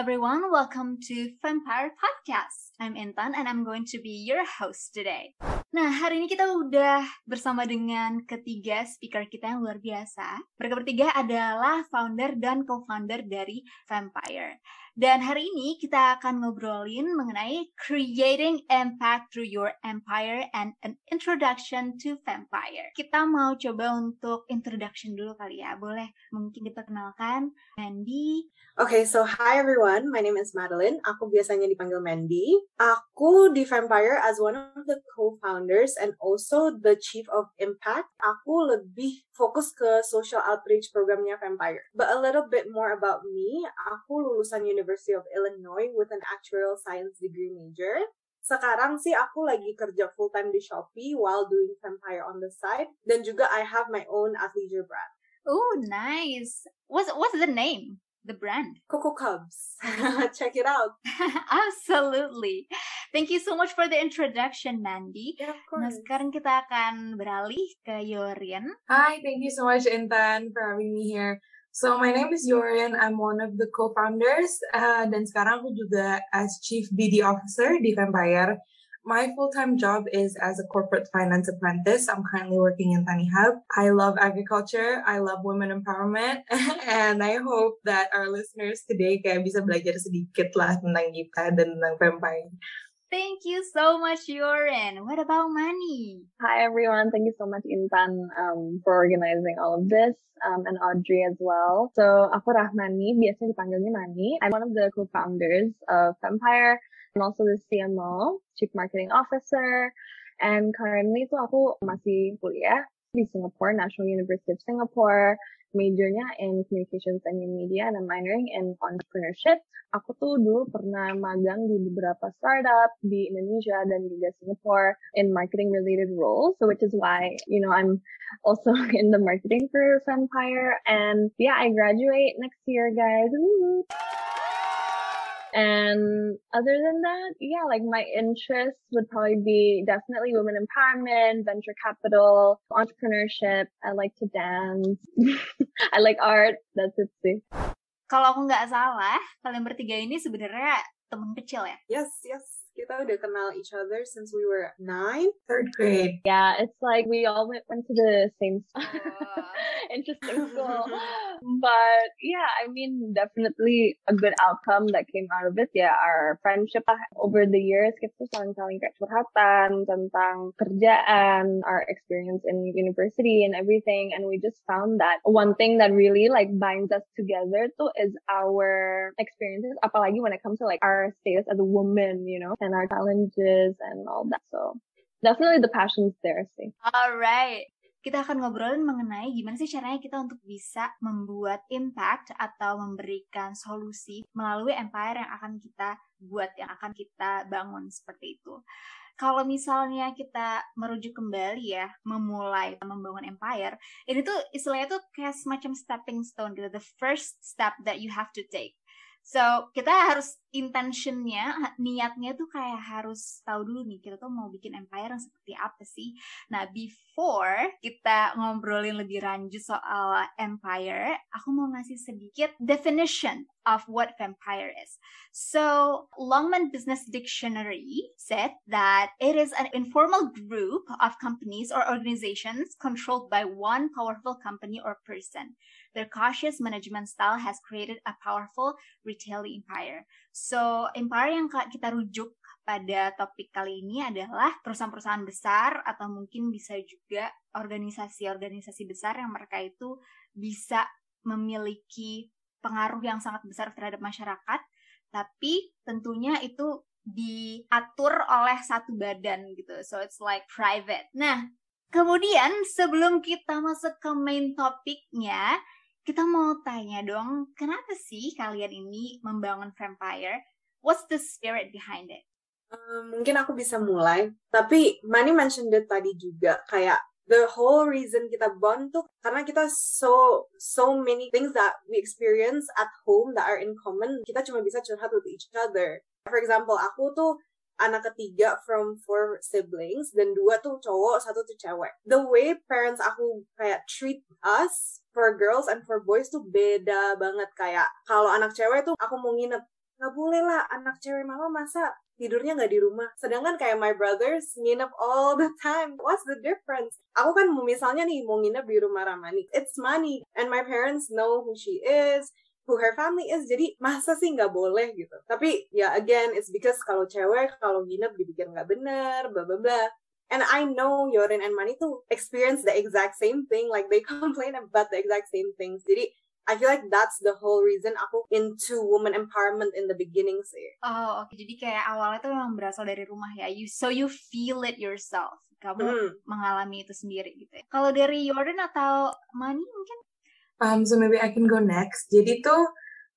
everyone, welcome to Vampire Podcast. I'm Intan and I'm going to be your host today. Nah, hari ini kita udah bersama dengan ketiga speaker kita yang luar biasa. Mereka bertiga adalah founder dan co-founder dari Vampire. Dan hari ini kita akan ngobrolin mengenai creating impact through your empire and an introduction to vampire. Kita mau coba untuk introduction dulu kali ya. Boleh mungkin kita kenalkan Mandy. Okay, so hi everyone. My name is Madeline. Aku biasanya dipanggil Mandy. Aku di Vampire as one of the co-founders and also the chief of impact. Aku lebih fokus ke social outreach programnya Vampire. But a little bit more about me. Aku lulusan University of Illinois with an actuarial science degree major. Sekarang sih aku lagi kerja full time di Shopee while doing Vampire on the side. Dan juga I have my own athleisure brand. Oh, nice. What's what's the name? The brand. Coco Cubs. Check it out. Absolutely. Thank you so much for the introduction, Mandy. Yeah, of Nah, course. sekarang kita akan beralih ke Yorian. Hi, thank you so much, Intan, for having me here. So my name is Yorin. I'm one of the co-founders uh, dan sekarang aku juga as Chief BD Officer di Vampire. My full-time job is as a corporate finance apprentice. I'm currently working in Tani Hub. I love agriculture. I love women empowerment. and I hope that our listeners today kayak bisa belajar sedikit lah tentang kita dan tentang Vampire. Thank you so much, Yorin. What about Manny? Hi everyone, thank you so much Intan um, for organizing all of this um, and Audrey as well. So aku Rahmani, biasanya dipanggilnya Mani. I'm one of the co-founders of Empire. I'm also the CMO, Chief Marketing Officer. And currently tuh aku masih kuliah di Singapore, National University of Singapore. Majornya in Communications and Media and I'm minoring in Entrepreneurship. Aku tuh dulu pernah magang di beberapa startup di Indonesia dan juga Singapore in marketing related roles. So which is why, you know, I'm also in the marketing for Vampire. And yeah, I graduate next year, guys. And other than that, yeah, like my interests would probably be definitely women empowerment, venture capital, entrepreneurship. I like to dance. I like art. That's it sih. Kalau aku nggak salah, kalian bertiga ini sebenarnya teman kecil ya? Yes, yes. Kita udah kenal each other since we were nine, third grade. Yeah, it's like we all went, went to the same Oh. interesting school. but yeah, I mean, definitely a good outcome that came out of it. Yeah, our friendship over the years kita tuh saling-saling kayak curhatan tentang kerjaan, our experience in university and everything. And we just found that one thing that really like binds us together too is our experiences, apalagi when it comes to like our status as a woman, you know, and our challenges and all that. So definitely the passion's there, sih. Alright. Kita akan ngobrolin mengenai gimana sih caranya kita untuk bisa membuat impact atau memberikan solusi melalui empire yang akan kita buat, yang akan kita bangun seperti itu. Kalau misalnya kita merujuk kembali ya, memulai membangun empire, ini tuh istilahnya tuh kayak semacam stepping stone gitu, the first step that you have to take. So, kita harus intentionnya, niatnya tuh kayak harus tahu dulu nih, kita tuh mau bikin empire yang seperti apa sih. Nah, before kita ngobrolin lebih lanjut soal empire, aku mau ngasih sedikit definition of what vampire is. So, Longman Business Dictionary said that it is an informal group of companies or organizations controlled by one powerful company or person. Their cautious management style has created a powerful retail empire. So, empire yang kita rujuk pada topik kali ini adalah perusahaan-perusahaan besar atau mungkin bisa juga organisasi-organisasi besar yang mereka itu bisa memiliki pengaruh yang sangat besar terhadap masyarakat, tapi tentunya itu diatur oleh satu badan gitu. So it's like private. Nah, kemudian sebelum kita masuk ke main topiknya, kita mau tanya dong, kenapa sih kalian ini membangun vampire? What's the spirit behind it? Um, mungkin aku bisa mulai. Tapi Mani mentioned it tadi juga kayak the whole reason kita bond tuh karena kita so so many things that we experience at home that are in common. Kita cuma bisa curhat with each other. For example, aku tuh anak ketiga from four siblings dan dua tuh cowok, satu tuh cewek. The way parents aku kayak treat us for girls and for boys tuh beda banget kayak kalau anak cewek tuh aku mau nginep nggak boleh lah anak cewek mama masa tidurnya nggak di rumah. Sedangkan kayak my brothers nginep all the time. What's the difference? Aku kan misalnya nih mau nginep di rumah Ramani. It's money. And my parents know who she is who her family is jadi masa sih nggak boleh gitu tapi ya again it's because kalau cewek kalau nginep dipikir nggak bener bla bla bla and I know Yorin and Mani tuh experience the exact same thing like they complain about the exact same things jadi I feel like that's the whole reason aku into woman empowerment in the beginning sih. Oh, oke. Okay. Jadi kayak awalnya tuh memang berasal dari rumah ya. You so you feel it yourself. Kamu hmm. mengalami itu sendiri gitu ya. Kalau dari Jordan atau Mani mungkin Um, so maybe I can go next. Jadi tuh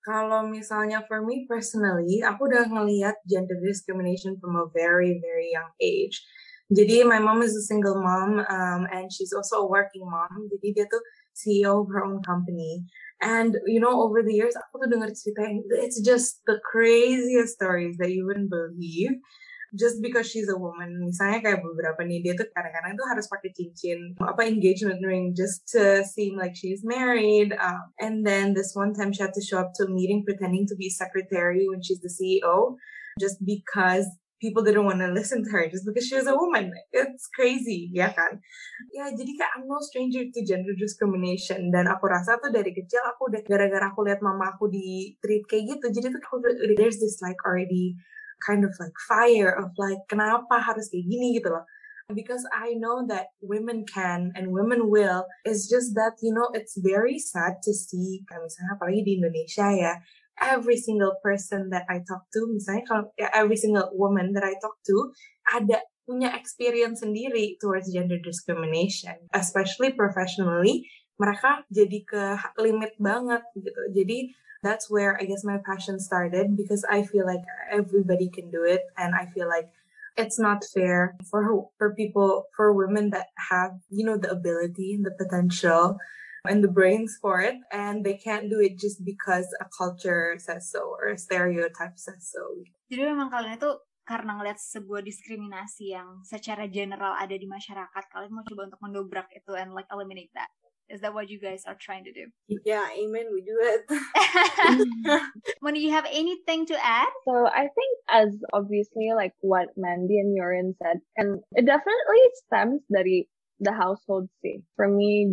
kalau misalnya for me personally, aku udah ngelihat gender discrimination from a very very young age. Jadi my mom is a single mom um, and she's also a working mom. Jadi dia tuh CEO of her own company. And you know over the years aku tuh dengar cerita it's just the craziest stories that you wouldn't believe just because she's a woman misalnya kayak beberapa nih dia tuh kadang-kadang tuh harus pakai cincin apa engagement ring just to seem like she's married um, and then this one time she had to show up to a meeting pretending to be secretary when she's the CEO just because people didn't want to listen to her just because she was a woman. It's crazy, ya kan? Ya, jadi kayak I'm no stranger to gender discrimination. Dan aku rasa tuh dari kecil aku udah gara-gara aku lihat mama aku di treat kayak gitu. Jadi tuh aku there's this like already kind of like fire of like kenapa harus kayak gini? gitu loh. Because I know that women can and women will. It's just that you know it's very sad to see misalnya apalagi di Indonesia ya every single person that I talk to misalnya kalau ya, every single woman that I talk to ada punya experience sendiri towards gender discrimination. Especially professionally mereka jadi ke limit banget gitu. Jadi that's where I guess my passion started because I feel like everybody can do it and I feel like it's not fair for for people for women that have you know the ability and the potential and the brains for it and they can't do it just because a culture says so or a stereotype says so. Jadi memang kalian itu karena ngeliat sebuah diskriminasi yang secara general ada di masyarakat, kalian mau coba untuk mendobrak itu and like eliminate that. Is that what you guys are trying to do? Yeah, amen. We do it. when do you have anything to add? So I think as obviously like what Mandy and Yorin said, and it definitely stems dari the household say. For me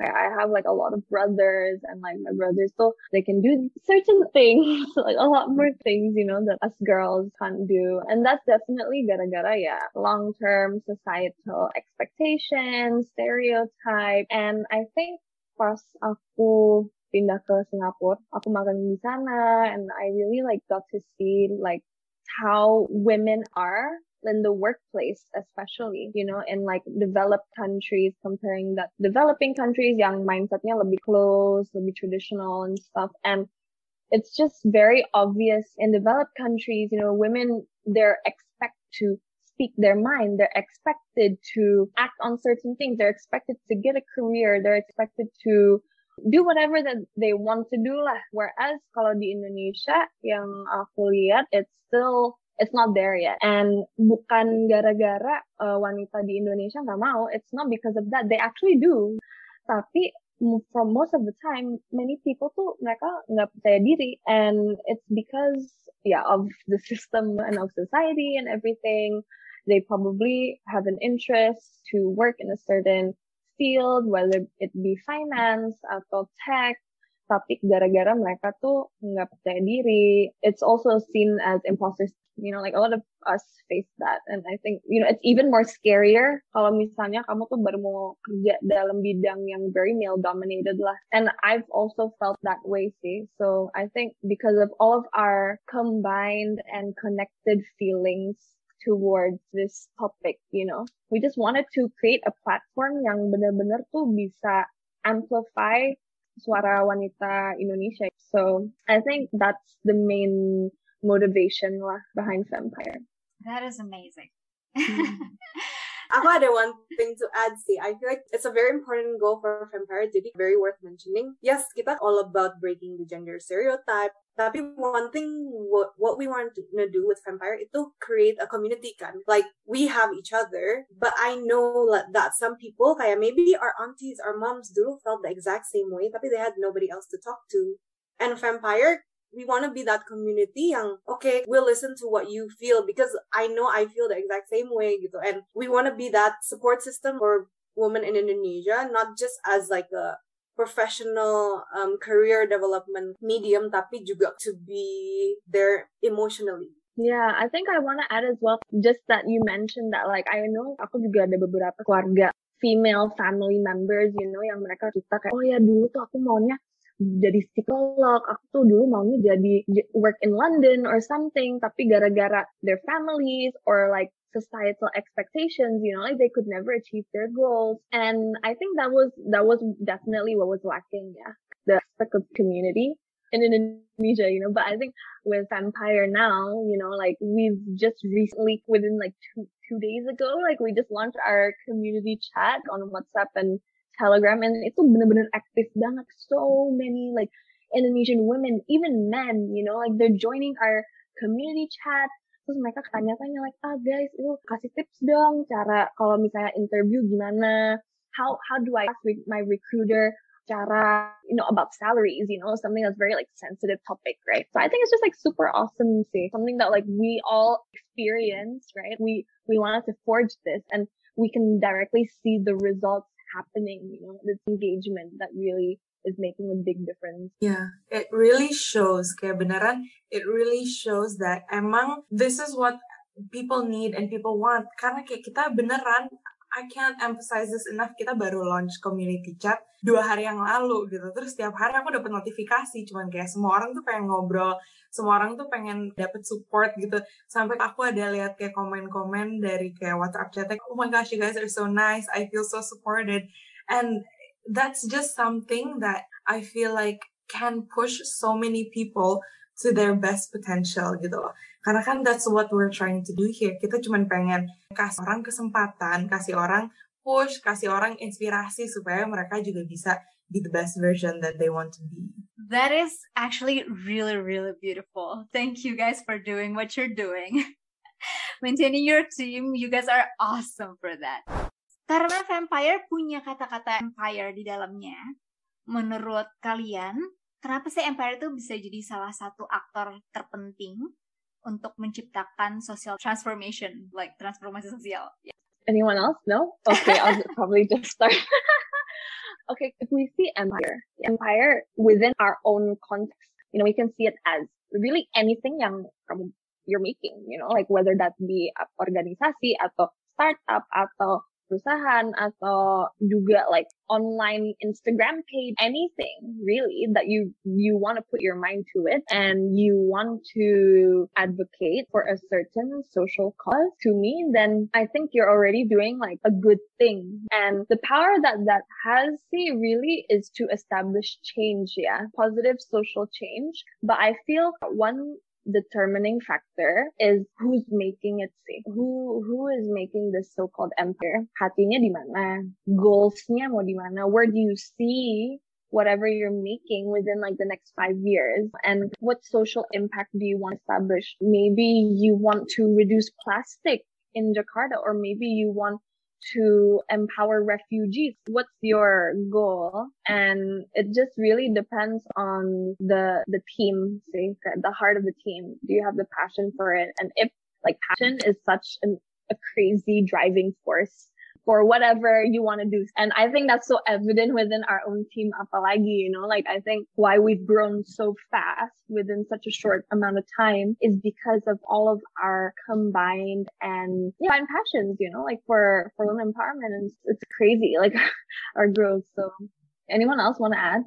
I have like a lot of brothers and like my brothers so they can do certain things, like a lot more things, you know, that us girls can't do. And that's definitely gara-gara yeah. long-term societal expectations, stereotype. And I think pas aku pindah ke Singapura, aku makan di sana and I really like got to see like how women are in the workplace, especially, you know, in like developed countries, comparing that developing countries, young mindsetnya lebih close, lebih traditional and stuff. And it's just very obvious in developed countries, you know, women, they're expect to speak their mind. They're expected to act on certain things. They're expected to get a career. They're expected to do whatever that they want to do lah. Whereas kalau di Indonesia yang aku lihat, it's still it's not there yet. And bukan gara-gara uh, wanita di Indonesia nggak mau, it's not because of that. They actually do. Tapi from most of the time, many people tuh mereka nggak percaya diri, and it's because yeah of the system and of society and everything. They probably have an interest to work in a certain field, whether it be finance atau tech tapi gara-gara mereka tuh nggak percaya diri. It's also seen as imposter you know like a lot of us face that. And I think you know it's even more scarier kalau misalnya kamu tuh baru mau kerja dalam bidang yang very male dominated lah. And I've also felt that way sih. So I think because of all of our combined and connected feelings towards this topic you know we just wanted to create a platform yang benar-benar tuh bisa amplify suara wanita Indonesia. So I think that's the main motivation lah behind Vampire. That is amazing. Hmm. Aku ada one thing to add see, I feel like it's a very important goal for Vampire. Jadi very worth mentioning. Yes, kita all about breaking the gender stereotype. Tapi one thing what, what we want to do with Vampire itu create a community kan. Like we have each other, but I know that some people kayak maybe our aunties, our moms dulu felt the exact same way, tapi they had nobody else to talk to. And Vampire we want to be that community yang okay we'll listen to what you feel because I know I feel the exact same way gitu. And we want to be that support system for women in Indonesia not just as like a professional um, career development medium tapi juga to be there emotionally. Yeah, I think I want to add as well, just that you mentioned that like I know aku juga ada beberapa keluarga female family members, you know, yang mereka cerita kayak, oh ya dulu tuh aku maunya jadi psikolog, aku tuh dulu maunya jadi work in London or something, tapi gara-gara their families or like societal expectations, you know, like they could never achieve their goals. And I think that was, that was definitely what was lacking, yeah. The aspect of community in Indonesia, you know, but I think with Vampire now, you know, like we've just recently, within like two, two days ago, like we just launched our community chat on WhatsApp and Telegram and itu bener-bener aktif banget. So many like Indonesian women, even men, you know, like they're joining our community chat. Terus mereka tanya-tanya like, ah guys, itu kasih tips dong cara kalau misalnya interview gimana? How how do I ask my recruiter cara, you know, about salaries, you know, something that's very like sensitive topic, right? So I think it's just like super awesome to see something that like we all experience, right? We, we wanted to forge this and we can directly see the results happening, you know, this engagement that really is making a big difference. Yeah, it really shows, kayak beneran, it really shows that emang this is what people need and people want. Karena kayak kita beneran I can't emphasize this enough. Kita baru launch community chat dua hari yang lalu gitu. Terus setiap hari aku dapat notifikasi. Cuman kayak semua orang tuh pengen ngobrol. Semua orang tuh pengen dapet support gitu. Sampai aku ada lihat kayak komen-komen dari kayak WhatsApp chat. Oh my gosh, you guys are so nice. I feel so supported. And that's just something that I feel like can push so many people to their best potential gitu loh. Karena kan that's what we're trying to do here. Kita cuma pengen kasih orang kesempatan, kasih orang push, kasih orang inspirasi supaya mereka juga bisa be the best version that they want to be. That is actually really, really beautiful. Thank you guys for doing what you're doing. Maintaining your team, you guys are awesome for that. Karena Vampire punya kata-kata empire di dalamnya, menurut kalian, kenapa sih Empire itu bisa jadi salah satu aktor terpenting untuk menciptakan social transformation, like transformasi sosial. Yeah. Anyone else? No? Okay, I'll probably just start. okay, if we see empire, empire within our own context, you know, we can see it as really anything yang you're making, you know, like whether that be organisasi atau startup atau perusahaan atau juga like online Instagram page, anything really that you, you want to put your mind to it and you want to advocate for a certain social cause to me, then I think you're already doing like a good thing. And the power that that has see really is to establish change. Yeah. Positive social change. But I feel one determining factor is who's making it safe. Who who is making this so-called empire? Hatinya di mana? Goalsnya mau di mana? Where do you see whatever you're making within like the next five years and what social impact do you want to establish? Maybe you want to reduce plastic in Jakarta or maybe you want to empower refugees. What's your goal? And it just really depends on the, the team, say, the heart of the team. Do you have the passion for it? And if like passion is such an, a crazy driving force for whatever you want to do. And I think that's so evident within our own team apalagi, you know, like I think why we've grown so fast within such a short amount of time is because of all of our combined and yeah, and passions, you know, like for, for women empowerment. And it's, it's crazy, like our growth. So anyone else want to add?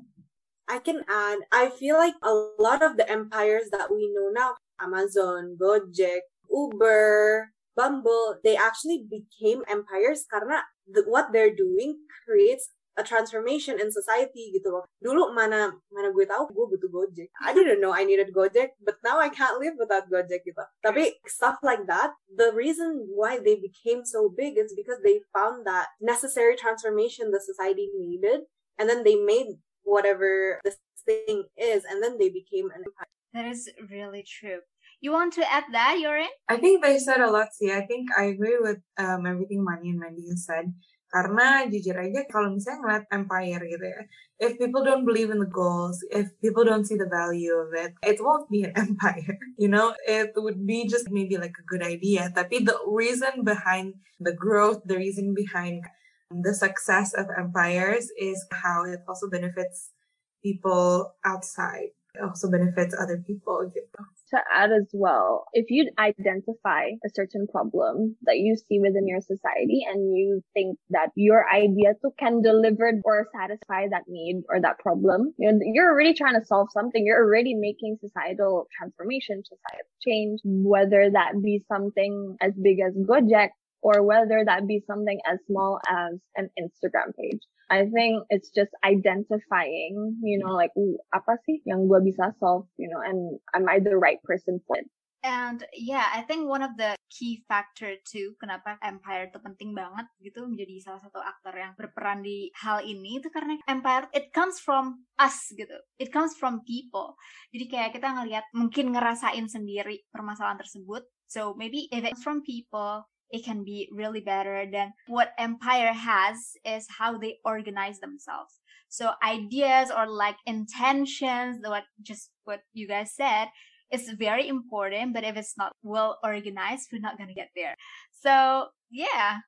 I can add, I feel like a lot of the empires that we know now, Amazon, Gojek, Uber, Bumble, they actually became empires karena the, what they're doing creates a transformation in society gitu loh. Dulu mana mana gue tahu gue butuh Gojek. I didn't know I needed Gojek, but now I can't live without Gojek gitu. Tapi stuff like that, the reason why they became so big is because they found that necessary transformation the society needed, and then they made whatever this thing is, and then they became an empire. That is really true. You want to add that, Yorin? I think they said a lot. See, I think I agree with um, everything Manny and Mandy said. Karena jujur aja kalau misalnya ngeliat empire gitu ya, if people don't believe in the goals, if people don't see the value of it, it won't be an empire. You know, it would be just maybe like a good idea. Tapi the reason behind the growth, the reason behind the success of empires is how it also benefits people outside. It also benefits other people gitu. To add as well, if you identify a certain problem that you see within your society and you think that your idea can deliver or satisfy that need or that problem, you're, you're already trying to solve something. You're already making societal transformation, societal change, whether that be something as big as Gojek or whether that be something as small as an Instagram page. I think it's just identifying, you know, like apa sih yang gue bisa solve, you know, and am I the right person for it? And yeah, I think one of the key factor too, kenapa Empire itu penting banget gitu menjadi salah satu aktor yang berperan di hal ini itu karena Empire it comes from us gitu, it comes from people. Jadi kayak kita ngelihat mungkin ngerasain sendiri permasalahan tersebut. So maybe if it's from people, it can be really better than what empire has is how they organize themselves so ideas or like intentions what just what you guys said is very important but if it's not well organized we're not gonna get there so yeah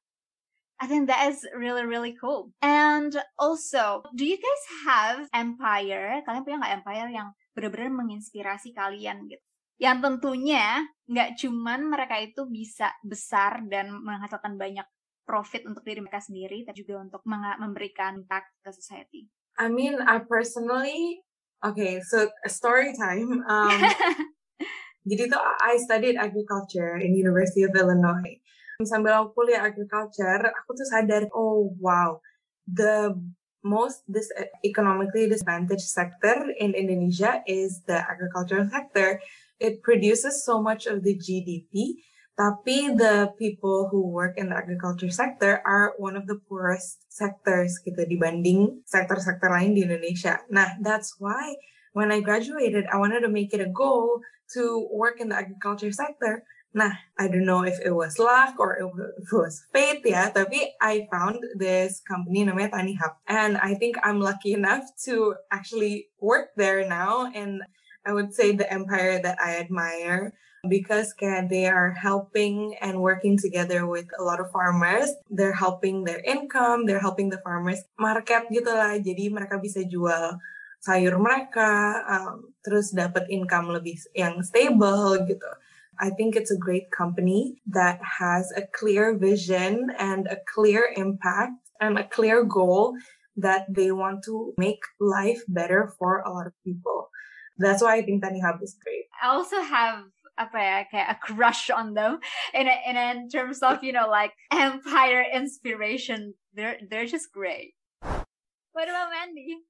I think that is really really cool. And also, do you guys have empire? Kalian punya nggak empire yang benar-benar menginspirasi kalian gitu? Yang tentunya nggak cuman mereka itu bisa besar dan menghasilkan banyak profit untuk diri mereka sendiri, tapi juga untuk memberikan impact ke society. I mean, I personally, okay, so story time. Um, jadi tuh I studied agriculture in University of Illinois. Sambil aku kuliah agriculture, aku tuh sadar, oh wow, the most dis economically disadvantaged sector in Indonesia is the agricultural sector it produces so much of the GDP. Tapi the people who work in the agriculture sector are one of the poorest sectors gitu dibanding sektor-sektor lain di Indonesia. Nah, that's why when I graduated, I wanted to make it a goal to work in the agriculture sector. Nah, I don't know if it was luck or if it was fate ya, tapi I found this company namanya Tani Hub. And I think I'm lucky enough to actually work there now and I would say the empire that I admire because they are helping and working together with a lot of farmers. They're helping their income, they're helping the farmers market gitu lah. Jadi mereka bisa jual sayur mereka, um, terus dapat income lebih yang stable gitu. I think it's a great company that has a clear vision and a clear impact and a clear goal that they want to make life better for a lot of people. That's why I think Tani Hub is great. I also have apa ya a crush on them in in, in terms of you know like empire inspiration. They're they're just great. What about Mandy?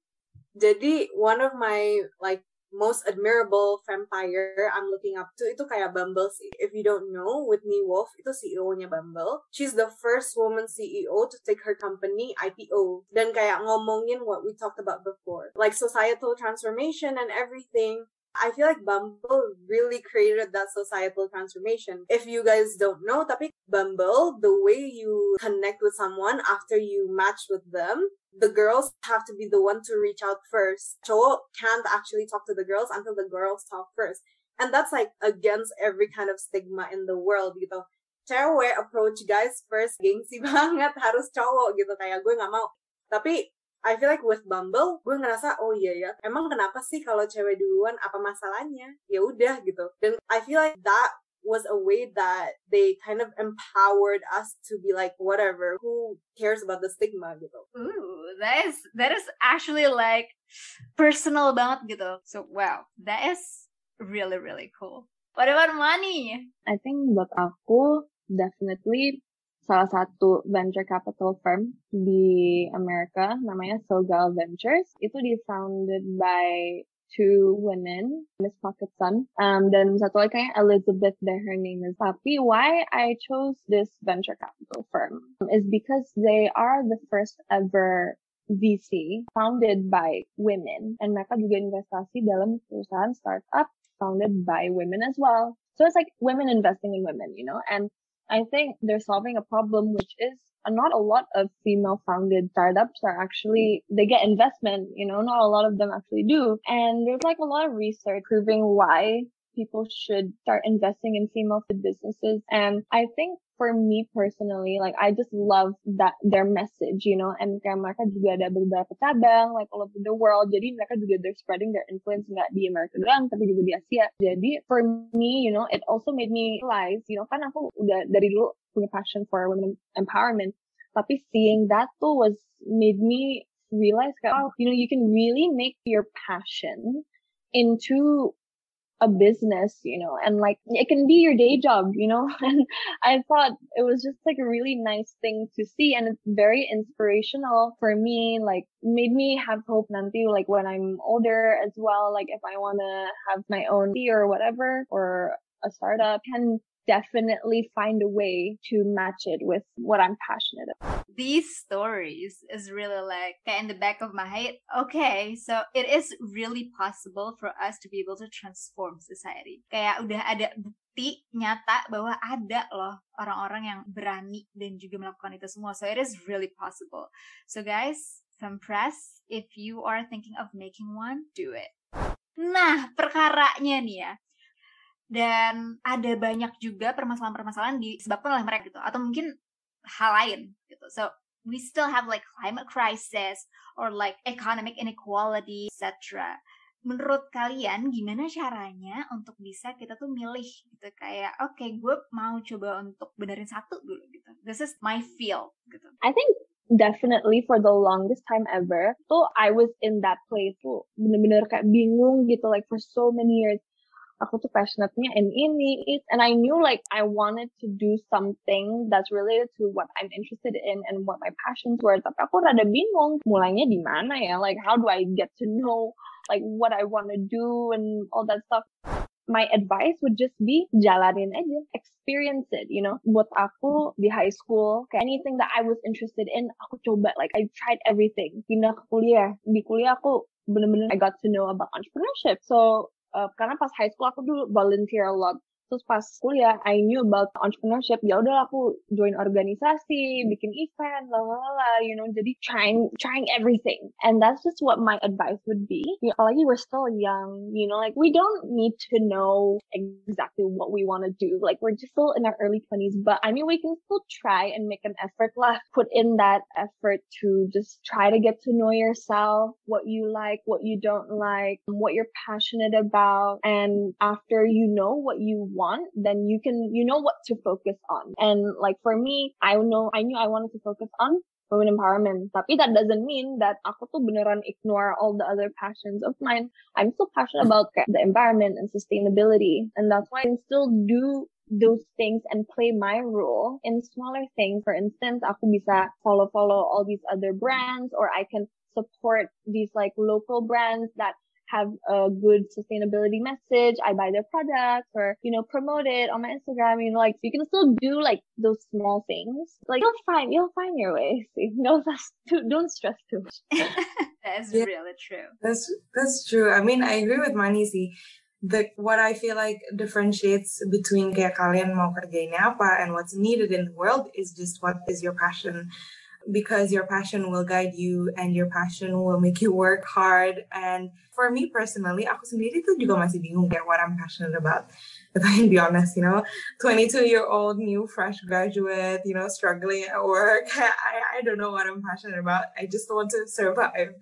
Jadi one of my like most admirable vampire I'm looking up to itu kayak Bumble sih. If you don't know, Whitney Wolf itu CEO-nya Bumble. She's the first woman CEO to take her company IPO. Dan kayak ngomongin what we talked about before. Like societal transformation and everything. I feel like Bumble really created that societal transformation. If you guys don't know, tapi Bumble, the way you connect with someone after you match with them, the girls have to be the one to reach out first. Cowok can't actually talk to the girls until the girls talk first. And that's like against every kind of stigma in the world gitu. Cewek approach guys first, gengsi banget, harus cowok gitu. Kayak gue gak mau. Tapi I feel like with Bumble, gue ngerasa oh iya ya, emang kenapa sih kalau cewek duluan apa masalahnya? Ya udah gitu. Dan I feel like that was a way that they kind of empowered us to be like whatever who cares about the stigma gitu. Ooh, that is that is actually like personal banget gitu. So wow, that is really really cool. What about money? I think buat aku definitely salah satu venture capital firm di Amerika namanya Sogal Ventures. Itu di-founded by two women, Miss Pocketson, um, dan satu lagi kayak Elizabeth there her name is. Tapi why I chose this venture capital firm is because they are the first ever VC founded by women and mereka juga investasi dalam perusahaan startup founded by women as well. So it's like women investing in women, you know, and I think they're solving a problem which is uh, not a lot of female founded startups are actually, they get investment, you know, not a lot of them actually do. And there's like a lot of research proving why people should start investing in female food businesses. And I think for me personally, like I just love that their message, you know, and mereka juga ada beberapa cabang like all over the world. Jadi mereka juga they're spreading their influence nggak di Amerika doang, tapi juga di Asia. Jadi for me, you know, it also made me realize, you know, kan aku udah dari dulu punya passion for women empowerment, tapi seeing that too was made me realize, oh, you know, you can really make your passion into a business, you know, and like it can be your day job, you know, and I thought it was just like a really nice thing to see and it's very inspirational for me, like made me have hope nanti, like when I'm older as well, like if I want to have my own tea or whatever or a startup can definitely find a way to match it with what I'm passionate about. These stories is really like in the back of my head. Okay, so it is really possible for us to be able to transform society. Kayak udah ada bukti nyata bahwa ada loh orang-orang yang berani dan juga melakukan itu semua. So it is really possible. So guys, from press, if you are thinking of making one, do it. Nah, perkaranya nih ya dan ada banyak juga permasalahan-permasalahan disebabkan oleh mereka gitu. Atau mungkin hal lain gitu. So we still have like climate crisis or like economic inequality etc menurut kalian gimana caranya untuk bisa kita tuh milih gitu? Kayak oke okay, gue mau coba untuk benerin satu dulu gitu. This is my field gitu. I think definitely for the longest time ever tuh I was in that place tuh. Bener-bener kayak bingung gitu like for so many years aku tuh passionate-nya in ini it, and I knew like I wanted to do something that's related to what I'm interested in and what my passions were tapi aku rada bingung mulainya di mana ya like how do I get to know like what I want to do and all that stuff my advice would just be jalanin aja, experience it, you know. Buat aku di high school, kayak anything that I was interested in, aku coba, like I tried everything. Pindah ke kuliah, di kuliah aku bener-bener I got to know about entrepreneurship. So uh, karena pas high school aku dulu volunteer a lot Terus pas kuliah, I knew about entrepreneurship. Ya udah aku join organisasi, bikin event, lalala, you know. Jadi trying, trying everything. And that's just what my advice would be. Ya, apalagi we're still young, you know, like we don't need to know exactly what we want to do. Like we're just still in our early 20s, but I mean, we can still try and make an effort lah. Put in that effort to just try to get to know yourself, what you like, what you don't like, what you're passionate about. And after you know what you want, then you can, you know what to focus on. And like for me, I know, I knew I wanted to focus on women empowerment. Tapi that doesn't mean that aku tuh beneran ignore all the other passions of mine. I'm still passionate about the environment and sustainability. And that's why I still do those things and play my role in smaller things. For instance, aku bisa follow follow all these other brands or I can support these like local brands that have a good sustainability message. I buy their products or, you know, promote it on my Instagram. You know, like, you can still do like those small things. Like, you'll find, you'll find your way. No, that's too, don't stress too much. that's yeah, really true. That's, that's true. I mean, I agree with Manisi. The, what I feel like differentiates between kayak kalian mau kerjain apa and what's needed in the world is just what is your passion because your passion will guide you and your passion will make you work hard. And for me personally, aku sendiri tuh juga masih bingung kayak what I'm passionate about. If I can be honest, you know, 22 year old new fresh graduate, you know, struggling at work. I, I don't know what I'm passionate about. I just want to survive.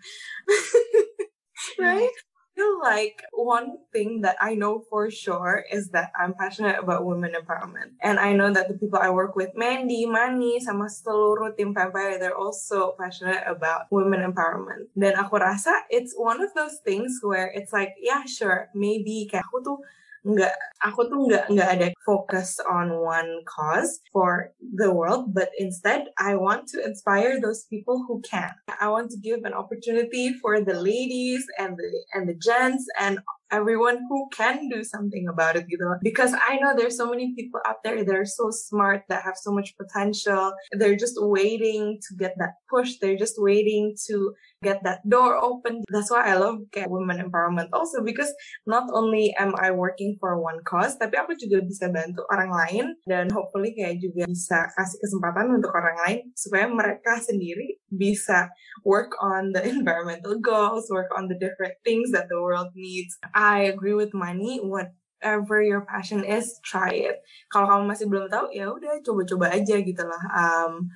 right? Feel like one thing that I know for sure is that I'm passionate about women empowerment. And I know that the people I work with, Mandy, Mani, sama seluruh tim Vampire, they're also passionate about women empowerment. Dan aku rasa it's one of those things where it's like, yeah, sure, maybe kayak aku tuh nggak aku tuh nggak nggak ada focus on one cause for the world but instead I want to inspire those people who can. I want to give an opportunity for the ladies and the and the gents and everyone who can do something about it gitu because I know there's so many people out there that are so smart that have so much potential. They're just waiting to get that push. They're just waiting to get that door open. That's why I love kayak women empowerment also because not only am I working for one cause tapi aku juga bisa bantu orang lain. Dan hopefully kayak juga bisa kasih kesempatan untuk orang lain supaya mereka sendiri bisa work on the environmental goals work on the different things that the world needs I agree with money. Whatever your passion is, try it. Kalau kamu masih belum tahu, ya udah coba-coba aja gitu lah. Um,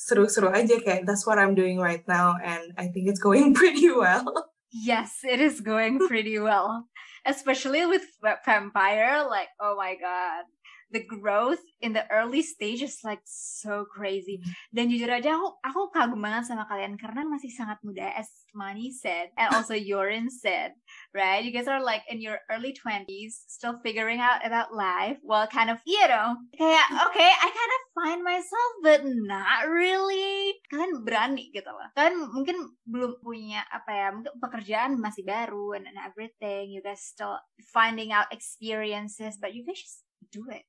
seru-seru aja kayak that's what I'm doing right now, and I think it's going pretty well. Yes, it is going pretty well, especially with Vampire. Like, oh my god, the growth in the early stage is like so crazy. Dan jujur aja aku aku kagum banget sama kalian karena masih sangat muda as Mani said and also Yorin said, right? You guys are like in your early 20s still figuring out about life. Well, kind of, you know, kayak okay, I kind of find myself but not really. Kalian berani gitu loh. Kalian mungkin belum punya apa ya, mungkin pekerjaan masih baru and, and everything. You guys still finding out experiences, but you guys just do it.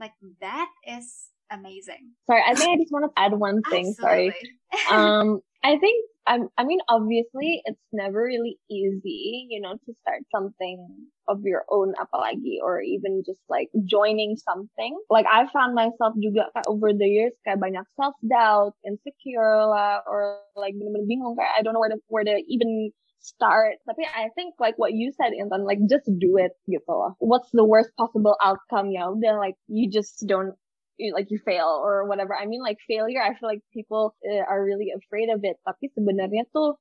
Like that is amazing. Sorry, I think I just want to add one thing. Sorry. um, I think I'm, I mean, obviously it's never really easy, you know, to start something of your own apalagi or even just like joining something. Like I found myself juga over the years kayak banyak self doubt, insecure lah, or like bener-bener bingung kayak I don't know where to where to even start. Tapi I think like what you said, Intan, like just do it gitu. What's the worst possible outcome ya? Udah like you just don't like you fail or whatever. I mean like failure, I feel like people uh, are really afraid of it. Tapi sebenarnya tuh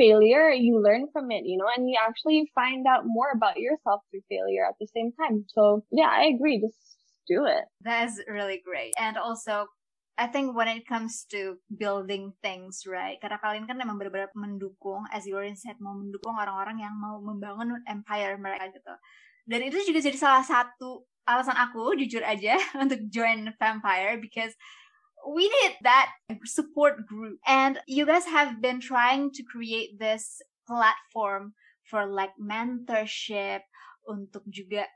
failure, you learn from it, you know, and you actually find out more about yourself through failure at the same time. So yeah, I agree. Just do it. That is really great. And also I think when it comes to building things, right? Karena kalian kan memang benar-benar mendukung, as you already said, mau mendukung orang-orang yang mau membangun empire mereka gitu. Dan itu juga jadi salah satu alasan aku, jujur aja, untuk join Vampire because we need that support group. And you guys have been trying to create this platform for like mentorship untuk juga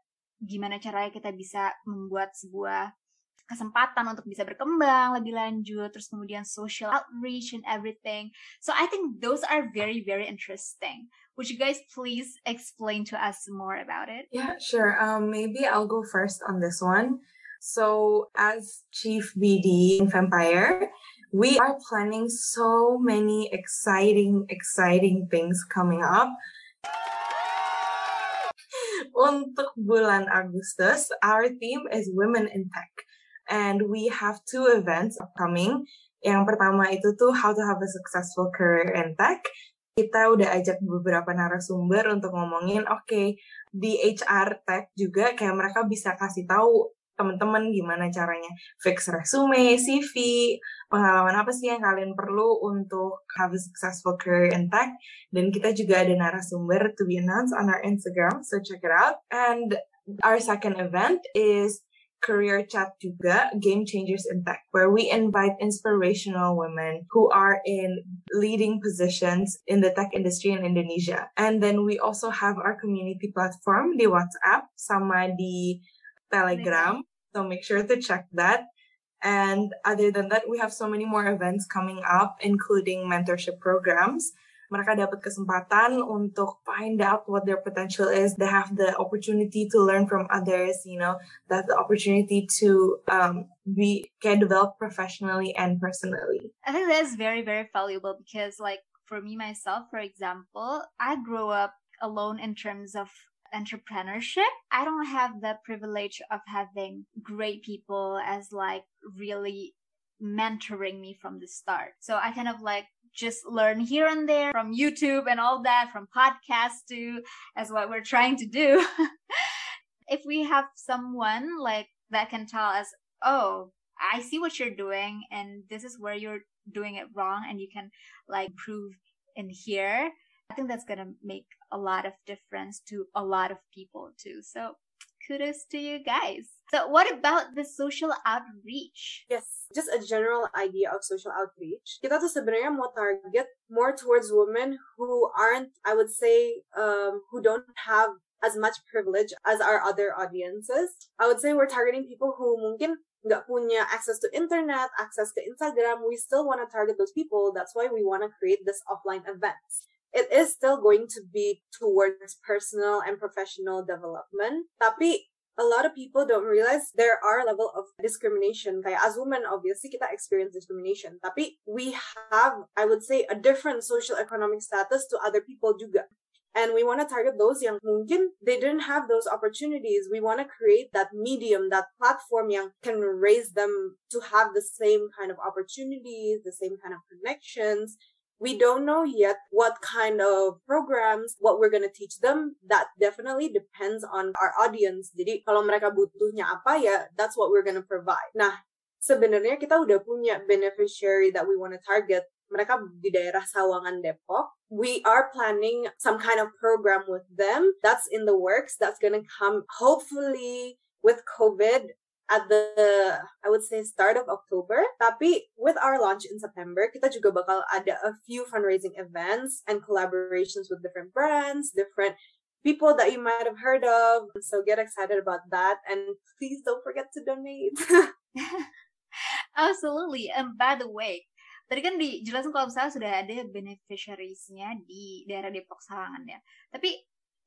gimana caranya kita bisa membuat sebuah kesempatan untuk bisa berkembang lebih lanjut, terus kemudian social outreach and everything. So I think those are very, very interesting. Would you guys please explain to us more about it? Yeah, sure. Um, maybe I'll go first on this one. So as Chief BD in Vampire, we are planning so many exciting, exciting things coming up. Untuk bulan Agustus, our theme is Women in Tech. And we have two events upcoming. Yang pertama itu tuh How to Have a Successful Career in Tech. Kita udah ajak beberapa narasumber untuk ngomongin, oke, okay, di HR Tech juga kayak mereka bisa kasih tahu teman-teman gimana caranya fix resume, CV, pengalaman apa sih yang kalian perlu untuk have a successful career in tech. Dan kita juga ada narasumber to be announced on our Instagram, so check it out. And our second event is career chat juga, Game Changers in Tech, where we invite inspirational women who are in leading positions in the tech industry in Indonesia. And then we also have our community platform, the WhatsApp, sama di Telegram. So make sure to check that. And other than that, we have so many more events coming up, including mentorship programs mereka dapat kesempatan untuk find out what their potential is. They have the opportunity to learn from others, you know, have the opportunity to um, be can develop professionally and personally. I think that's very, very valuable because like for me myself, for example, I grew up alone in terms of entrepreneurship. I don't have the privilege of having great people as like really mentoring me from the start. So I kind of like just learn here and there from YouTube and all that, from podcasts too, as what we're trying to do. if we have someone like that can tell us, oh, I see what you're doing and this is where you're doing it wrong and you can like prove in here. I think that's going to make a lot of difference to a lot of people too. So kudos to you guys. So what about the social outreach? Yes, just a general idea of social outreach. Kita tuh sebenarnya mau target more towards women who aren't, I would say, um, who don't have as much privilege as our other audiences. I would say we're targeting people who mungkin nggak punya access to internet, access to Instagram. We still want to target those people. That's why we want to create this offline events. It is still going to be towards personal and professional development. Tapi a lot of people don't realize there are level of discrimination. As women, obviously kita experience discrimination. Tapi we have, I would say, a different social economic status to other people juga. And we want to target those yang mungkin they didn't have those opportunities. We want to create that medium, that platform yang can raise them to have the same kind of opportunities, the same kind of connections, we don't know yet what kind of programs, what we're gonna teach them. That definitely depends on our audience. Jadi kalau mereka butuhnya apa ya, that's what we're gonna provide. Nah, sebenarnya kita udah punya beneficiary that we wanna target. Mereka di daerah Sawangan Depok. We are planning some kind of program with them. That's in the works. That's gonna come hopefully with COVID at the I would say start of October. Tapi with our launch in September, kita juga bakal ada a few fundraising events and collaborations with different brands, different people that you might have heard of. So get excited about that and please don't forget to donate. Absolutely. And by the way, tadi kan dijelasin kalau misalnya sudah ada beneficiariesnya di daerah Depok Sawangan ya. Tapi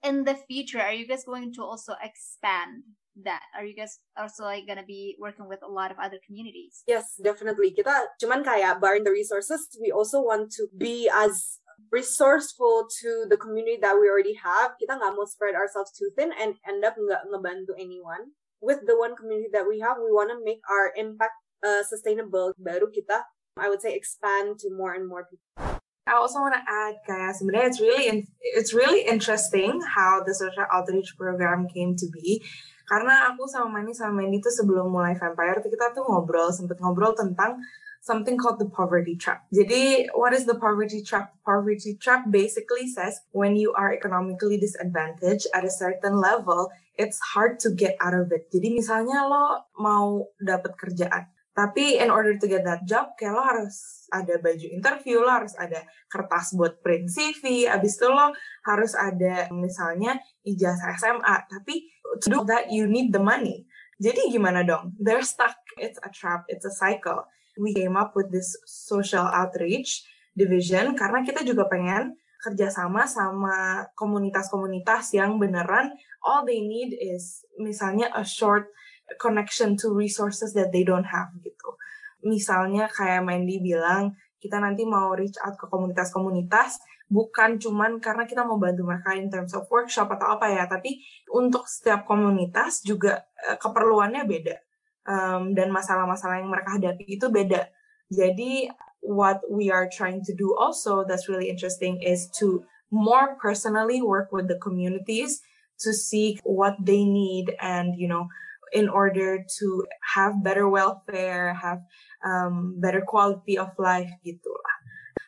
in the future, are you guys going to also expand that? Are you guys also like gonna be working with a lot of other communities? Yes, definitely. Kita cuman kayak barring the resources, we also want to be as resourceful to the community that we already have. Kita nggak mau spread ourselves too thin and end up nggak ngebantu anyone. With the one community that we have, we want to make our impact uh, sustainable. Baru kita, I would say, expand to more and more people. I also want to add, kayak sebenarnya it's really it's really interesting how the social outreach program came to be. Karena aku sama Manny sama Mandy tuh sebelum mulai Vampire kita tuh ngobrol, sempet ngobrol tentang something called the poverty trap. Jadi, what is the poverty trap? Poverty trap basically says when you are economically disadvantaged at a certain level, it's hard to get out of it. Jadi misalnya lo mau dapat kerjaan, tapi in order to get that job, kayak lo harus ada baju interview, lo harus ada kertas buat print CV, abis itu lo harus ada misalnya ijazah SMA. Tapi to do that you need the money. Jadi gimana dong? They're stuck. It's a trap. It's a cycle. We came up with this social outreach division karena kita juga pengen kerjasama sama komunitas-komunitas yang beneran all they need is misalnya a short connection to resources that they don't have gitu. Misalnya kayak Mandy bilang, kita nanti mau reach out ke komunitas-komunitas bukan cuman karena kita mau bantu mereka in terms of workshop atau apa ya, tapi untuk setiap komunitas juga uh, keperluannya beda um, dan masalah-masalah yang mereka hadapi itu beda. Jadi what we are trying to do also that's really interesting is to more personally work with the communities to see what they need and you know in order to have better welfare, have um, better quality of life gitu lah.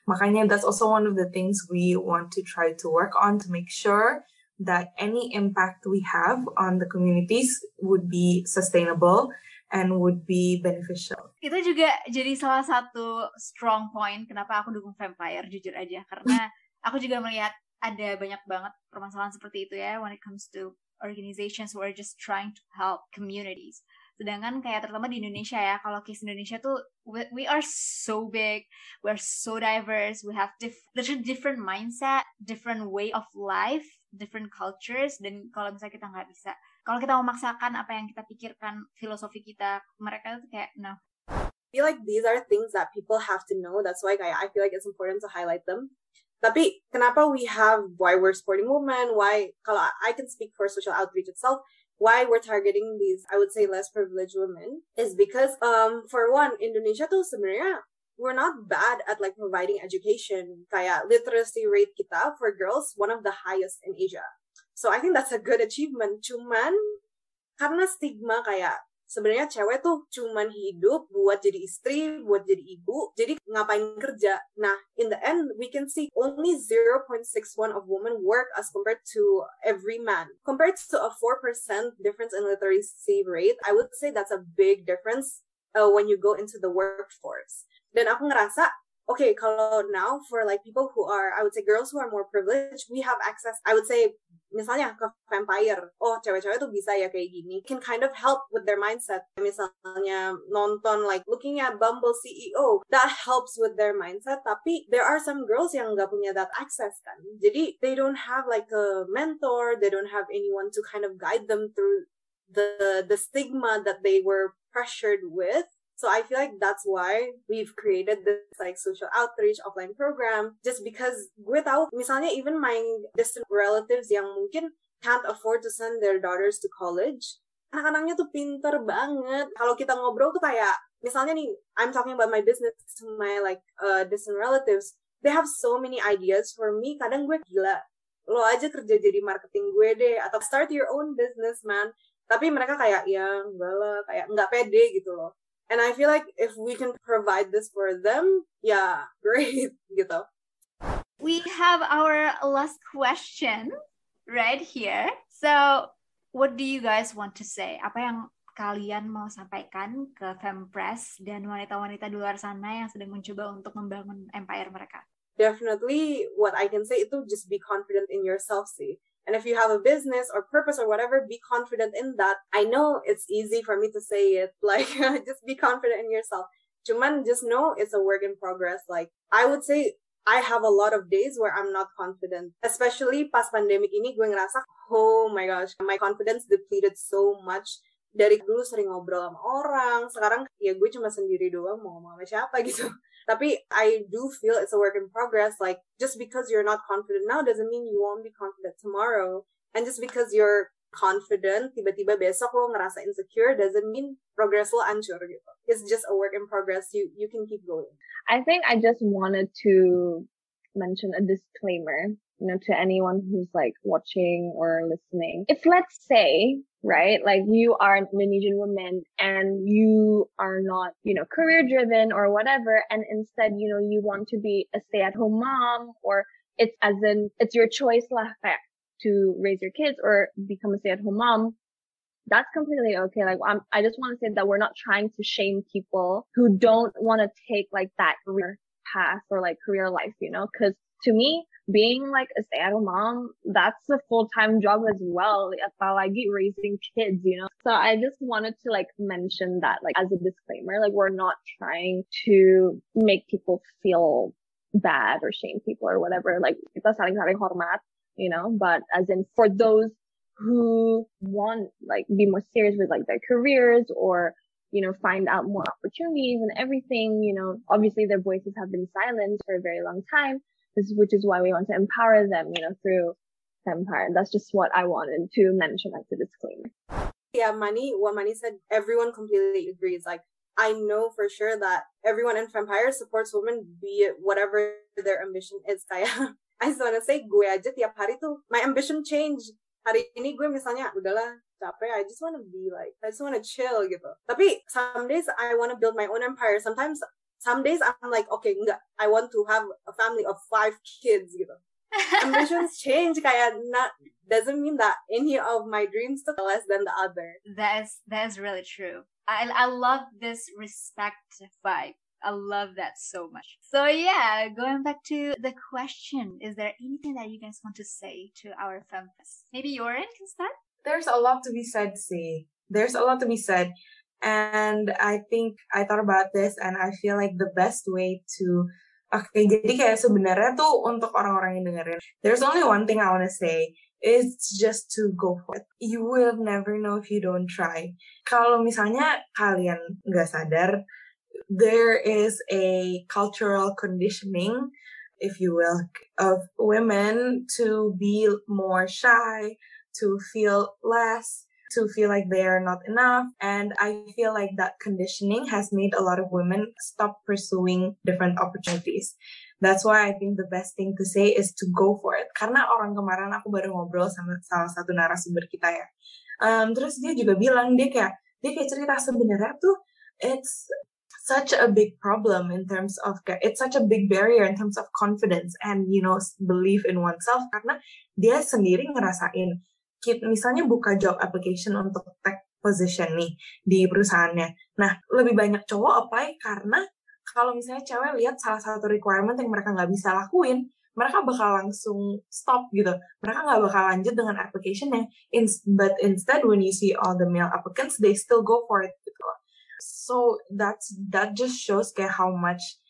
Makanya that's also one of the things we want to try to work on to make sure that any impact we have on the communities would be sustainable and would be beneficial. Itu juga jadi salah satu strong point kenapa aku dukung Vampire jujur aja karena aku juga melihat ada banyak banget permasalahan seperti itu ya when it comes to organizations who are just trying to help communities. Sedangkan kayak terutama di Indonesia ya, kalau case Indonesia tuh we, we are so big, we are so diverse, we have diff, there's a different mindset, different way of life, different cultures, dan kalau misalnya kita nggak bisa, kalau kita memaksakan apa yang kita pikirkan, filosofi kita, mereka tuh kayak no. I feel like these are things that people have to know. That's why I feel like it's important to highlight them. Tapi kenapa we have why we're supporting women, why kalau I can speak for social outreach itself, why we're targeting these I would say less privileged women is because um for one Indonesia tuh sebenarnya we're not bad at like providing education. Kayak literacy rate kita for girls one of the highest in Asia. So I think that's a good achievement. Cuman karena stigma kayak sebenarnya cewek tuh cuman hidup buat jadi istri, buat jadi ibu, jadi ngapain kerja. Nah, in the end, we can see only 0.61 of women work as compared to every man. Compared to a 4% difference in literacy rate, I would say that's a big difference uh, when you go into the workforce. Dan aku ngerasa okay, kalau now for like people who are, I would say girls who are more privileged, we have access, I would say misalnya ke vampire. Oh cewek-cewek tuh bisa ya kayak gini. Can kind of help with their mindset. Misalnya nonton like looking at Bumble CEO that helps with their mindset. Tapi there are some girls yang nggak punya that access kan. Jadi they don't have like a mentor. They don't have anyone to kind of guide them through the the stigma that they were pressured with so I feel like that's why we've created this like social outreach offline program just because gue tahu misalnya even my distant relatives yang mungkin can't afford to send their daughters to college anak-anaknya tuh pinter banget. Kalau kita ngobrol tuh kayak misalnya nih I'm talking about my business to my like uh, distant relatives. They have so many ideas for me. Kadang gue gila lo aja kerja jadi marketing gue deh atau start your own business man. Tapi mereka kayak ya enggak lah kayak nggak pede gitu loh And I feel like if we can provide this for them, yeah, great gitu. We have our last question right here. So, what do you guys want to say? Apa yang kalian mau sampaikan ke Fempress dan wanita-wanita di luar sana yang sedang mencoba untuk membangun empire mereka? Definitely, what I can say itu just be confident in yourself sih. And if you have a business or purpose or whatever, be confident in that. I know it's easy for me to say it, like just be confident in yourself. Cuman just know it's a work in progress. Like I would say I have a lot of days where I'm not confident. Especially past pandemic ini gue ngerasa, oh my gosh, my confidence depleted so much. Dari dulu sering ngobrol sama orang, sekarang ya gue cuma sendiri doang mau ngomong sama siapa gitu. Tapi I do feel it's a work in progress. Like just because you're not confident now doesn't mean you won't be confident tomorrow. And just because you're confident, tiba-tiba besok lo ngerasa insecure doesn't mean progress lo ancur gitu. It's just a work in progress. You you can keep going. I think I just wanted to mention a disclaimer you know, to anyone who's like watching or listening. If let's say, right, like you are an Indonesian woman and you are not, you know, career driven or whatever, and instead, you know, you want to be a stay at home mom or it's as in, it's your choice lah, to raise your kids or become a stay at home mom. That's completely okay. Like, I'm, I just want to say that we're not trying to shame people who don't want to take like that career path or like career life, you know, cause to me, being like a stay-at-home mom, that's a full-time job as well. Apalagi raising kids, you know. So I just wanted to like mention that like as a disclaimer, like we're not trying to make people feel bad or shame people or whatever. Like kita saling-saling hormat, you know, but as in for those who want like be more serious with like their careers or you know, find out more opportunities and everything, you know, obviously their voices have been silenced for a very long time which is why we want to empower them, you know, through Empire. That's just what I wanted to mention as a disclaimer. Yeah, Mani, what Mani said, everyone completely agrees. Like, I know for sure that everyone in Fempire supports women, be it whatever their ambition is. I just want to say, gue aja tiap hari tuh, my ambition change. Hari ini gue misalnya, udahlah, capek, I just want to be like, I just want to chill gitu. Tapi some days I want to build my own empire. Sometimes some days I'm like, okay, I want to have a family of five kids gitu. Ambitions change kayak not doesn't mean that any of my dreams took less than the other. That is that is really true. I I love this respect vibe. I love that so much. So yeah, going back to the question, is there anything that you guys want to say to our Fempress? Maybe Yorin can start? There's a lot to be said, see. There's a lot to be said. And I think I thought about this and I feel like the best way to Oke, okay, jadi kayak sebenarnya tuh untuk orang-orang yang dengerin, there's only one thing I wanna say, it's just to go for it. You will never know if you don't try. Kalau misalnya kalian nggak sadar, there is a cultural conditioning, if you will, of women to be more shy, to feel less, to feel like they are not enough. And I feel like that conditioning has made a lot of women stop pursuing different opportunities. That's why I think the best thing to say is to go for it. Karena orang kemarin aku baru ngobrol sama salah satu narasumber kita ya. Um, terus dia juga bilang dia kayak dia kayak cerita sebenarnya tuh it's such a big problem in terms of it's such a big barrier in terms of confidence and you know belief in oneself karena dia sendiri ngerasain misalnya buka job application untuk tech position nih di perusahaannya. Nah, lebih banyak cowok apply karena kalau misalnya cewek lihat salah satu requirement yang mereka nggak bisa lakuin, mereka bakal langsung stop gitu. Mereka nggak bakal lanjut dengan applicationnya. In, but instead when you see all the male applicants, they still go for it gitu. So that's that just shows kayak how much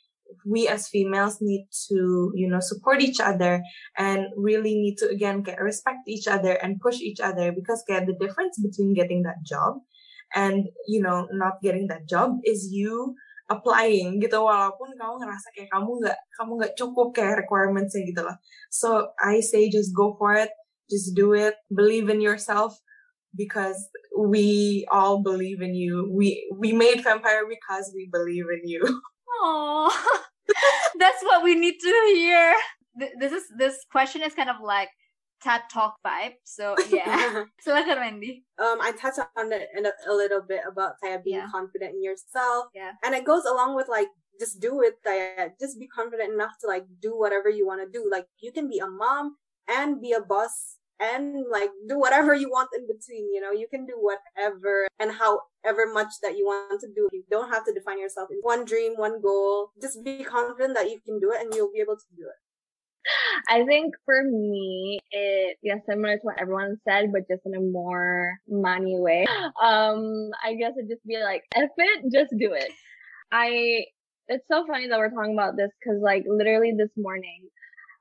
we as females need to you know support each other and really need to again get respect each other and push each other because kayak the difference between getting that job and you know not getting that job is you applying gitu walaupun kamu ngerasa kayak kamu nggak kamu nggak cukup kayak requirementsnya gitu lah so I say just go for it just do it believe in yourself because we all believe in you. We we made Fempire because we believe in you oh that's what we need to hear this is this question is kind of like TED Talk vibe. So yeah, silakan Wendy. Um, I touched on it in a, a little bit about kayak being Yeah. confident in yourself. Yeah. and it goes along with like just do it. Kayak just be confident enough to like do whatever you want to do. Like you can be a mom and be a boss and like do whatever you want in between. You know, you can do whatever and however much that you want to do. You don't have to define yourself in one dream, one goal. Just be confident that you can do it and you'll be able to do it. I think for me, it yeah, similar to what everyone said, but just in a more money way. Um, I guess it'd just be like, if it, just do it. I, it's so funny that we're talking about this because like literally this morning,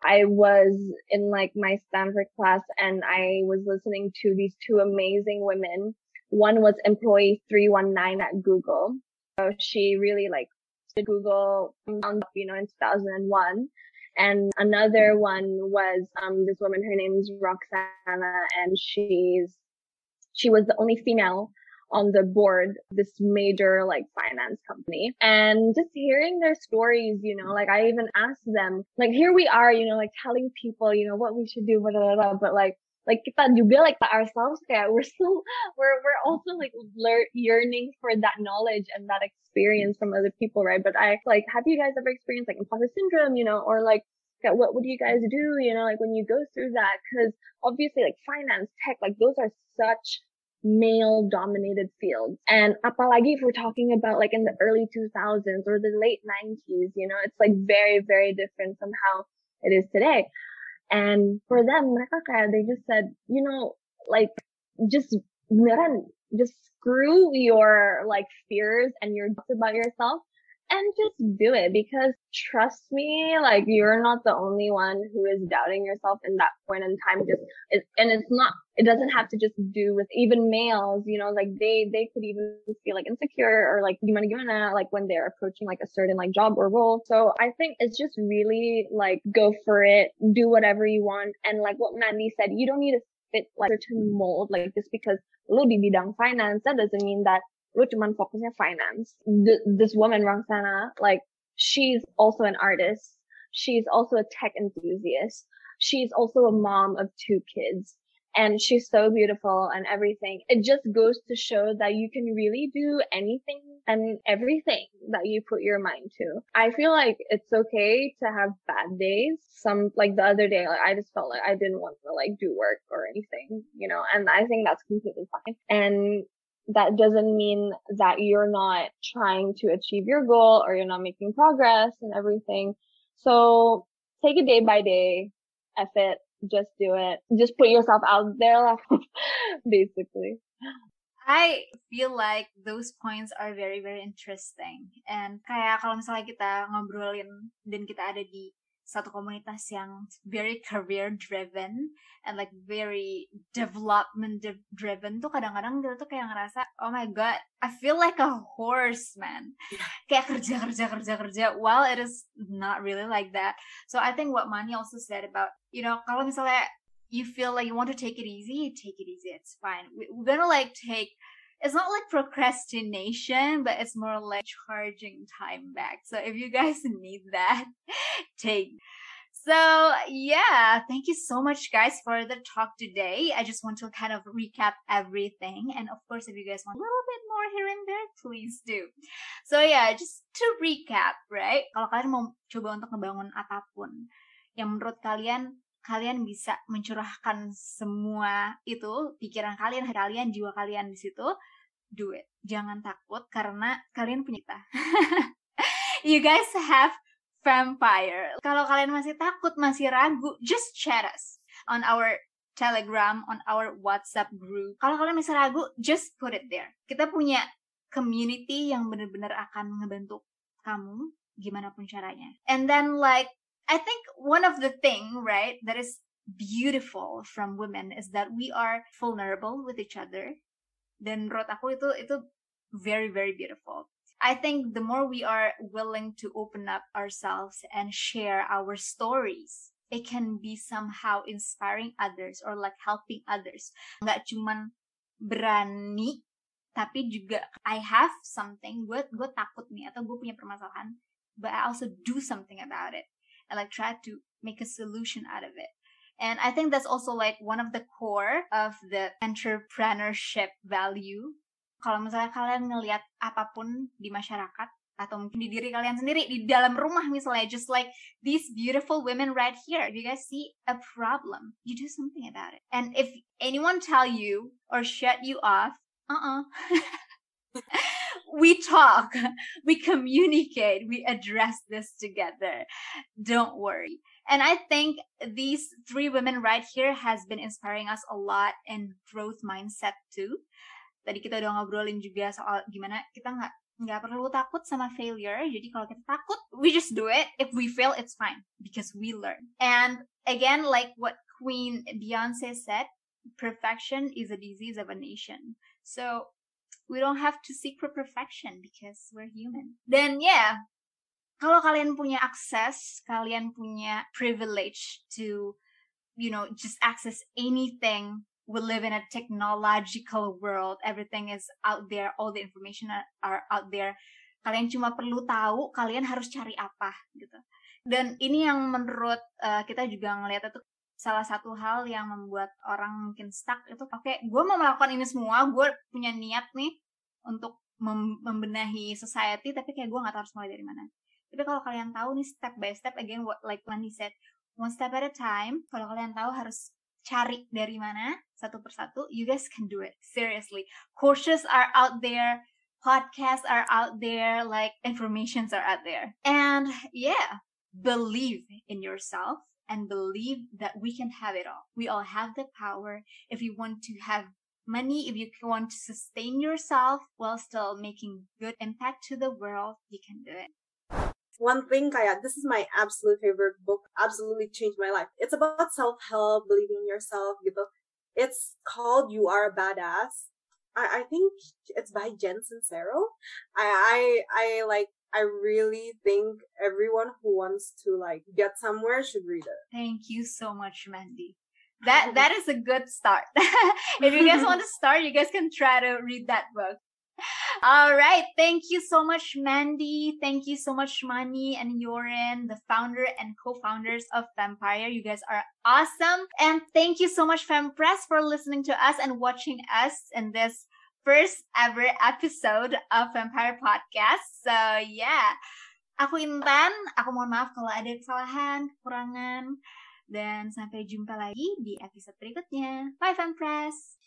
I was in like my Stanford class and I was listening to these two amazing women. One was employee 319 at Google. So she really like did Google, um, you know, in 2001 and another one was um this woman her name is roxana and she's she was the only female on the board this major like finance company. And just hearing their stories you know like i even asked them like here we are you know like telling people you know what we should do blah, blah, blah, but like like kita juga like ourselves kayak we're still we're we're also like lear- yearning for that knowledge and that experience from other people right? But i like have you guys ever experienced like imposter syndrome you know or like yeah, what would you guys do you know like when you go through that? Because obviously like finance tech like those are such male dominated fields. And apalagi if we're talking about like in the early 2000s or the late 90s you know it's like very very different from how it is today. And for them they just said you know like just just screw your like fears and your doubts about yourself and just do it because trust me, like you're not the only one who is doubting yourself in that point in time. Just it, and it's not. It doesn't have to just do with even males. You know, like they they could even feel like insecure or like you gimana gimana like when they're approaching like a certain like job or role. So I think it's just really like go for it, do whatever you want, and like what Mandy said, you don't need to fit like certain mold. Like just because lo di bidang finance, that doesn't mean that lu cuman fokusnya finance. Th- this woman, Roxana, like, she's also an artist. She's also a tech enthusiast. She's also a mom of two kids. And she's so beautiful and everything. It just goes to show that you can really do anything and everything that you put your mind to. I feel like it's okay to have bad days. Some, like the other day, like I just felt like I didn't want to like do work or anything, you know, and I think that's completely fine. And that doesn't mean that you're not trying to achieve your goal or you're not making progress and everything. So take it day by day, F it, just do it. Just put yourself out there, basically. I feel like those points are very very interesting. And kayak kalau misalnya kita ngobrolin dan kita ada di satu komunitas yang very career driven and like very development de- driven tuh kadang-kadang kita tuh kayak ngerasa oh my god I feel like a horse man. Kayak kerja kerja kerja kerja. While it is not really like that. So I think what Mani also said about you know kalau misalnya you feel like you want to take it easy take it easy. It's fine. We- we're gonna like take it's not like procrastination, but it's more like charging time back. So if you guys need that, take. So yeah, thank you so much guys for the talk today. I just want to kind of recap everything. And of course, if you guys want a little bit more here and there, please do. So yeah, just to recap, right? Kalau kalian mau coba untuk ngebangun apapun yang menurut kalian kalian bisa mencurahkan semua itu pikiran kalian, kalian, jiwa kalian di situ, do it. Jangan takut karena kalian punya kita. you guys have Vampire. Kalau kalian masih takut, masih ragu, just chat us on our Telegram, on our WhatsApp group. Kalau kalian masih ragu, just put it there. Kita punya community yang benar-benar akan ngebantu kamu gimana pun caranya. And then like I think one of the thing, right, that is beautiful from women is that we are vulnerable with each other. Dan menurut aku itu itu very very beautiful. I think the more we are willing to open up ourselves and share our stories, it can be somehow inspiring others or like helping others. Nggak cuman berani, tapi juga I have something, gue gue takut nih atau gue punya permasalahan, but I also do something about it and like try to make a solution out of it. And I think that's also like one of the core of the entrepreneurship value. Kalau misalnya kalian ngelihat apapun di masyarakat atau mungkin di diri kalian sendiri di dalam rumah misalnya just like these beautiful women right here you guys see a problem? You do something about it. And if anyone tell you or shut you off uh-uh we talk we communicate we address this together don't worry and i think these three women right here has been inspiring us a lot in growth mindset too tadi kita udah ngobrolin juga soal gimana kita nggak nggak perlu takut sama failure. Jadi kalau kita takut, we just do it. If we fail, it's fine because we learn. And again, like what Queen Beyonce said, perfection is a disease of a nation. So we don't have to seek for perfection because we're human. Then yeah, kalau kalian punya akses, kalian punya privilege to, you know, just access anything we live in a technological world. Everything is out there. All the information are, out there. Kalian cuma perlu tahu kalian harus cari apa gitu. Dan ini yang menurut uh, kita juga ngelihat itu salah satu hal yang membuat orang mungkin stuck itu oke gue mau melakukan ini semua gue punya niat nih untuk mem membenahi society tapi kayak gue nggak tahu harus mulai dari mana tapi kalau kalian tahu nih step by step again what like when he said one step at a time kalau kalian tahu harus cari dari mana satu persatu, you guys can do it. Seriously. Courses are out there, podcasts are out there, like informations are out there. And yeah, believe in yourself and believe that we can have it all. We all have the power. If you want to have money, if you want to sustain yourself while still making good impact to the world, you can do it. One thing kayak this is my absolute favorite book. Absolutely changed my life. It's about self-help believing in yourself gitu it's called you are a badass. I, I think it's by jen sincero I, I i like i really think everyone who wants to like get somewhere should read it thank you so much mandy that that is a good start if you guys want to start you guys can try to read that book all right. Thank you so much, Mandy. Thank you so much, Mani and Yorin, the founder and co-founders of Fempire. You guys are awesome. And thank you so much, FemPress, for listening to us and watching us in this first ever episode of Vampire Podcast. So yeah, aku Intan, aku mohon maaf kalau ada kesalahan, kekurangan, dan sampai jumpa lagi di episode berikutnya. Bye Vampres!